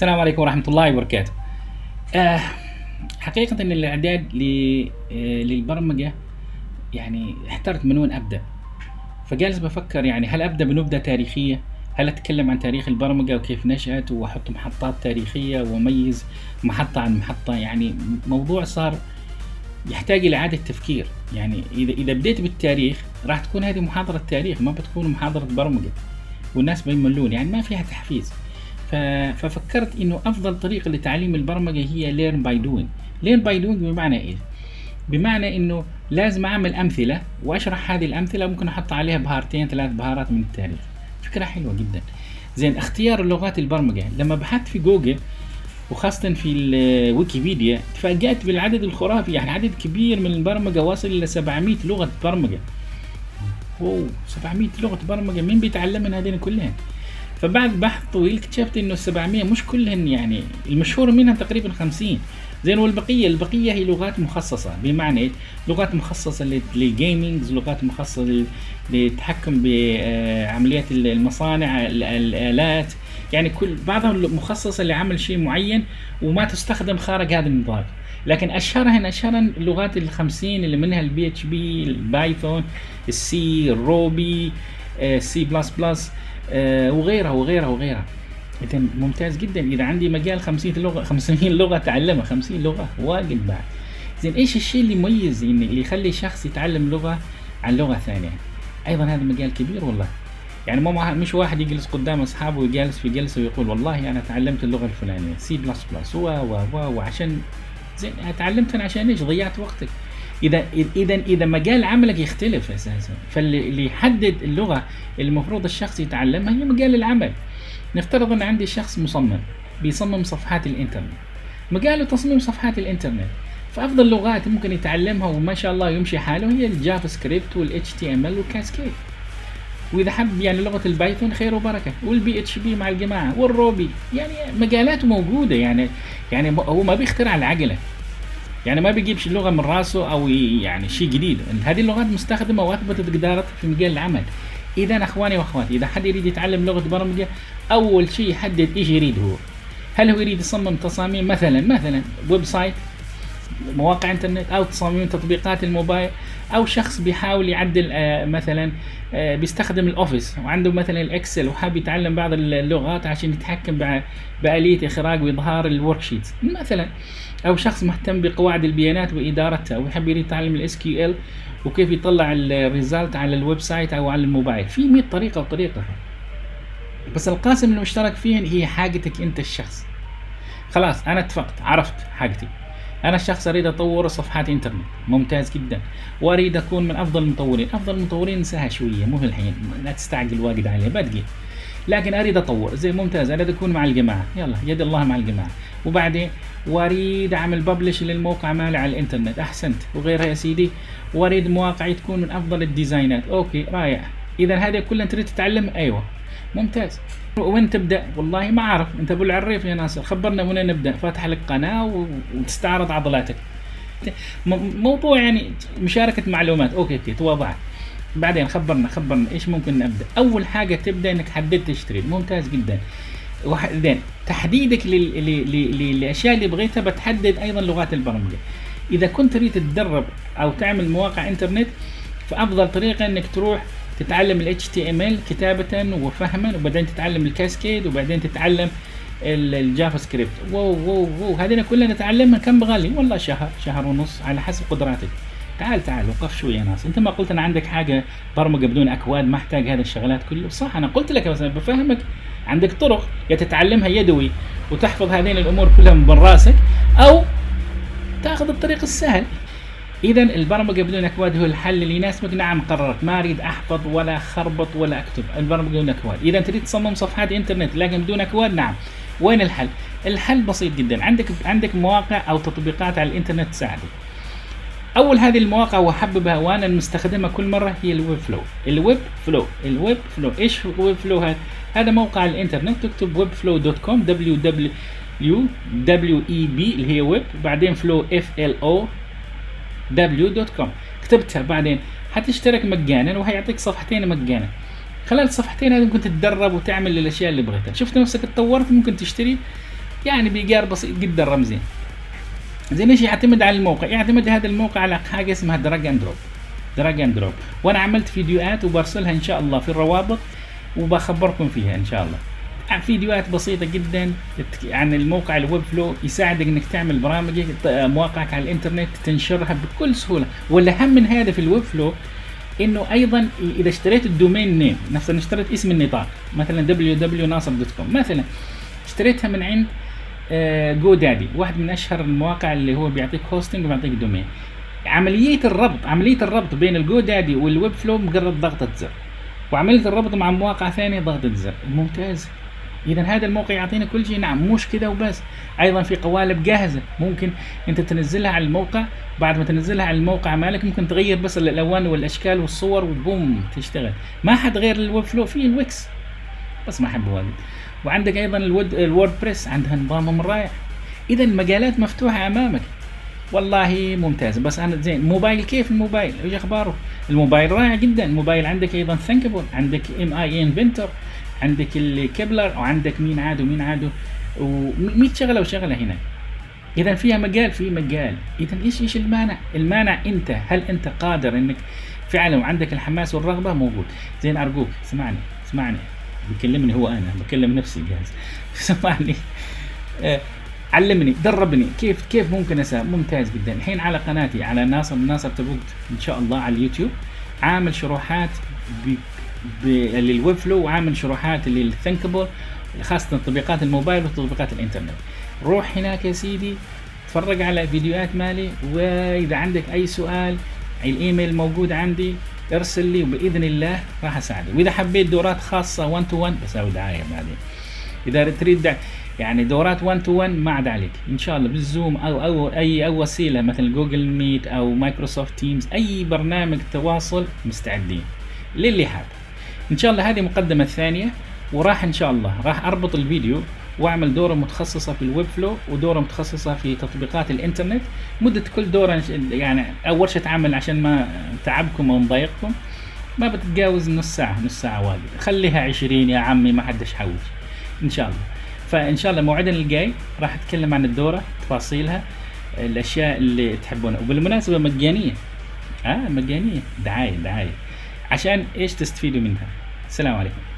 السلام عليكم ورحمة الله وبركاته. آه حقيقة إن الإعداد آه، للبرمجة يعني احترت من وين أبدأ. فجالس بفكر يعني هل أبدأ بنبذة تاريخية؟ هل أتكلم عن تاريخ البرمجة وكيف نشأت وأحط محطات تاريخية وأميز محطة عن محطة يعني موضوع صار يحتاج إلى إعادة تفكير يعني إذا إذا بديت بالتاريخ راح تكون هذه محاضرة تاريخ ما بتكون محاضرة برمجة والناس بيملون يعني ما فيها تحفيز ففكرت إنه أفضل طريقة لتعليم البرمجة هي learn by doing. learn by doing بمعنى إيه؟ بمعنى إنه لازم أعمل أمثلة وأشرح هذه الأمثلة ممكن أحط عليها بهارتين ثلاث بهارات من التاريخ فكرة حلوة جدا. زين اختيار اللغات البرمجة. لما بحثت في جوجل وخاصة في الويكيبيديا تفاجأت بالعدد الخرافي يعني عدد كبير من البرمجة واصل إلى 700 لغة برمجة. اوه 700 لغة برمجة. مين بيتعلم من هذين كلهن. فبعد بحث طويل اكتشفت إنه ال 700 مش كلهن يعني المشهور منها تقريبا 50 زين والبقية البقية هي لغات مخصصة. بمعنى؟ لغات مخصصة لل- لل gaming لغات مخصصة لل- للتحكم بعمليات المصانع ال- الآلات. يعني كل بعضها مخصصة لعمل شيء معين وما تستخدم خارج هذا النطاق. لكن اشهرهن أشهرهن اللغات ال 50 اللي منها ال PHP ال Python السي الروبي سي بلس بلس وغيرها وغيرها وغيرها. اذا ممتاز جدا. إذا عندي مجال 50 لغة 500 لغة أتعلمها 50 لغة واجد بعد. زين إيش الشيء اللي يميز يعني اللي يخلي شخص يتعلم لغة عن لغة ثانية؟ أيضا هذا مجال كبير والله. يعني مو مش واحد يجلس قدام أصحابه ويجلس في جلسة ويقول والله أنا تعلمت اللغة الفلانية سي بلس بلس و و و وعشان زين تعلمتها عشان إيش؟ ضيعت وقتك. إذا إذا إذا مجال عملك يختلف أساسا. فاللي اللي يحدد اللغة المفروض الشخص يتعلمها هي مجال العمل. نفترض أن عندي شخص مصمم بيصمم صفحات الإنترنت. مجاله تصميم صفحات الإنترنت. فأفضل لغات ممكن يتعلمها وما شاء الله يمشي حاله هي ال JavaScript وال HTML وال Cascade وإذا حب يعني لغة ال Python خير وبركة. وال PHP مع الجماعة. وال Ruby يعني مجالاته موجودة يعني يعني هو ما بيخترع العجلة. يعني ما بيجيبش اللغة من راسه أو يعني شيء جديد. هذه اللغات مستخدمة وأثبتت جدارتها في مجال العمل. إذا أخواني وأخواتي إذا حد يريد يتعلم لغة برمجة أول شيء يحدد إيش يريد هو هل هو يريد يصمم تصاميم؟ مثلا مثلا website مواقع إنترنت أو تصاميم تطبيقات الموبايل. أو شخص بيحاول يعدل آه، مثلا آه، بيستخدم ال Office وعنده مثلا ال Excel وحاب يتعلم بعض اللغات عشان يتحكم بآلية إخراج وإظهار ال worksheets مثلا أو شخص مهتم بقواعد البيانات وإدارتها ويحب يتعلم ال SQL وكيف يطلع ال result على ال website أو على الموبايل. في 100 طريقة وطريقة. بس القاسم المشترك فيهن هي حاجتك أنت الشخص. خلاص أنا اتفقت عرفت حاجتي. أنا الشخص أريد أطور صفحات إنترنت. ممتاز جدا. وأريد أكون من أفضل المطورين. أفضل المطورين انساها شوية مو الحين. لا تستعجل واجد عليها بدقي. لكن أريد أطور. زين ممتاز. أريد أكون مع الجماعة. يلا يد الله مع الجماعة. وبعدين وأريد أعمل publish للموقع مالي على الإنترنت. أحسنت. وغيرها يا سيدي. وأريد مواقعي تكون من أفضل الديزاينات. okay رائع. إذا هذه كلها تريد تتعلم؟ أيوه. ممتاز. وين تبدأ؟ والله ما أعرف. أنت أبو العريف يا ناصر خبرنا وين نبدأ؟ فاتح لك قناة وتستعرض عضلاتك. موضوع يعني مشاركة معلومات. okay okay تواضعت بعدين خبرنا خبرنا. إيش ممكن نبدأ؟ أول حاجة تبدأ إنك حددت إيش تريد. ممتاز جدا. وبعدين تحديدك للاشياء اللي بغيتها بتحدد أيضا لغات البرمجة. إذا كنت تريد تتدرب أو تعمل مواقع إنترنت فأفضل طريقة إنك تروح تتعلم ال HTML كتابة وفهما وبعدين تتعلم ال Cascade وبعدين تتعلم ال- ال JavaScript wow wow wow هذين كلها نتعلمها كم بغالي؟ والله شهر شهر ونص على حسب قدراتك. تعال تعال وقف شوي يا ناس. انت ما قلت أنا عندك حاجة برمجة بدون أكواد ما أحتاج هذه الشغلات كله. صح أنا قلت لك بس بفهمك عندك طرق يا تتعلمها يدوي وتحفظ هذين الأمور كلها من راسك أو تأخذ الطريق السهل. اذا البرمجة بدون أكواد هو الحل اللي يناسبك نعم قررت. ما أريد احفظ ولا خربط ولا أكتب. البرمجة بدون أكواد. اذا تريد تصمم صفحات إنترنت لكن بدون أكواد؟ نعم. وين الحل؟ الحل بسيط جدا. عندك عندك مواقع أو تطبيقات على الإنترنت تساعدك. أول هذه المواقع واحببها وأنا مستخدمها كل مرة هي ال Webflow ال Webflow ال Webflow إيش ال Webflow هذا؟ هذا موقع الإنترنت. تكتب Webflow dot com W W W E B اللي هي ويب بعدين flow F L O com. كتبتها بعدين حتشترك مجانا وهيعطيك صفحتين مجانا. خلال الصفحتين هذه ممكن تتدرب وتعمل الأشياء اللي بغيتها. شفت نفسك اتطورت ممكن تشتري يعني بإيجار بسيط جدا رمزي. زين إيش يعتمد على الموقع؟ يعتمد هذا الموقع على حاجة اسمها drag and drop drag and drop وأنا عملت فيديوهات وبرسلها إن شاء الله في الروابط وبخبركم فيها إن شاء الله. فيديوهات بسيطة جدا عن الموقع ال Webflow يساعدك إنك تعمل برامج مواقعك على الإنترنت تنشرها بكل سهولة. والاهم من هذا في ال Webflow إنه أيضا إذا اشتريت ال domain name نفس اشتريت اسم النطاق مثلا www.nasr.com مثلا اشتريتها من عند GoDaddy واحد من أشهر المواقع اللي هو بيعطيك hosting وبيعطيك domain عملية الربط عملية الربط بين ال GoDaddy وال Webflow مجرد ضغطة زر وعملية الربط مع مواقع ثانية ضغطة زر. ممتاز. اذا هذا الموقع يعطينا كل شيء. نعم مش كذا وبس. أيضا في قوالب جاهزة ممكن أنت تنزلها على الموقع. بعد ما تنزلها على الموقع مالك ممكن تغير بس الألوان والأشكال والصور وبوم تشتغل. ما حد غير ال Webflow في ال Wix. بس ما أحبه واجد وعندك أيضا الود ال WordPress عندها نظامهم رائع. اذا المجالات مفتوحة أمامك. والله ممتاز. بس أنا زين موبايل كيف الموبايل؟ إيش أخباره؟ الموبايل رائع جدا. الموبايل عندك أيضا Thunkable عندك App Inventor عندك ال Kodular وعندك مين عاد ومين عاد و100 شغلة وشغلة هنا. إذا فيها مجال في مجال. إذا إيش إيش المانع؟ المانع أنت هل أنت قادر إنك فعلا وعندك الحماس والرغبة؟ موجود. زين أرجوك اسمعني اسمعني. بيكلمني هو أنا بكلم نفسي جاهز. سمعني آه علمني دربني. كيف كيف ممكن أسوي ممتاز جدا. الحين على قناتي على ناصر ناصر تبوك إن شاء الله على اليوتيوب. عامل شروحات. لل Webflow وعامل شروحات لل Thunkable خاصة تطبيقات الموبايل وتطبيقات الإنترنت. روح هناك يا سيدي تفرج على فيديوهات مالي وإذا عندك أي سؤال الإيميل موجود عندي ارسل لي وبإذن الله راح أساعدك. وإذا حبيت دورات خاصة 1 to 1 بسوي دعاية بعدين. إذا تريد. يعني دورات 1 to 1 ما عاد عليك. إن شاء الله بال Zoom أو أو اي أو وسيلة مثل Google Meet أو Microsoft Teams أي برنامج تواصل مستعدين. للي حاب. إن شاء الله هذه مقدمة ثانية وراح إن شاء الله راح أربط الفيديو وأعمل دورة متخصصة في ال Webflow ودورة متخصصة في تطبيقات الإنترنت. مدة كل دورة يعني أول شيء أتعامل عشان ما تعبكم أو مضايقكم. ما بتتجاوز نص ساعة نص ساعة واجد خليها 20 يا عمي ما حدش حوش. إن شاء الله. فإن شاء الله موعدنا الجاي راح أتكلم عن الدورة تفاصيلها الأشياء اللي تحبونها. وبالمناسبة مجانية. آه مجانية. دعاية دعاية. عشان إيش تستفيدوا منها؟ السلام عليكم.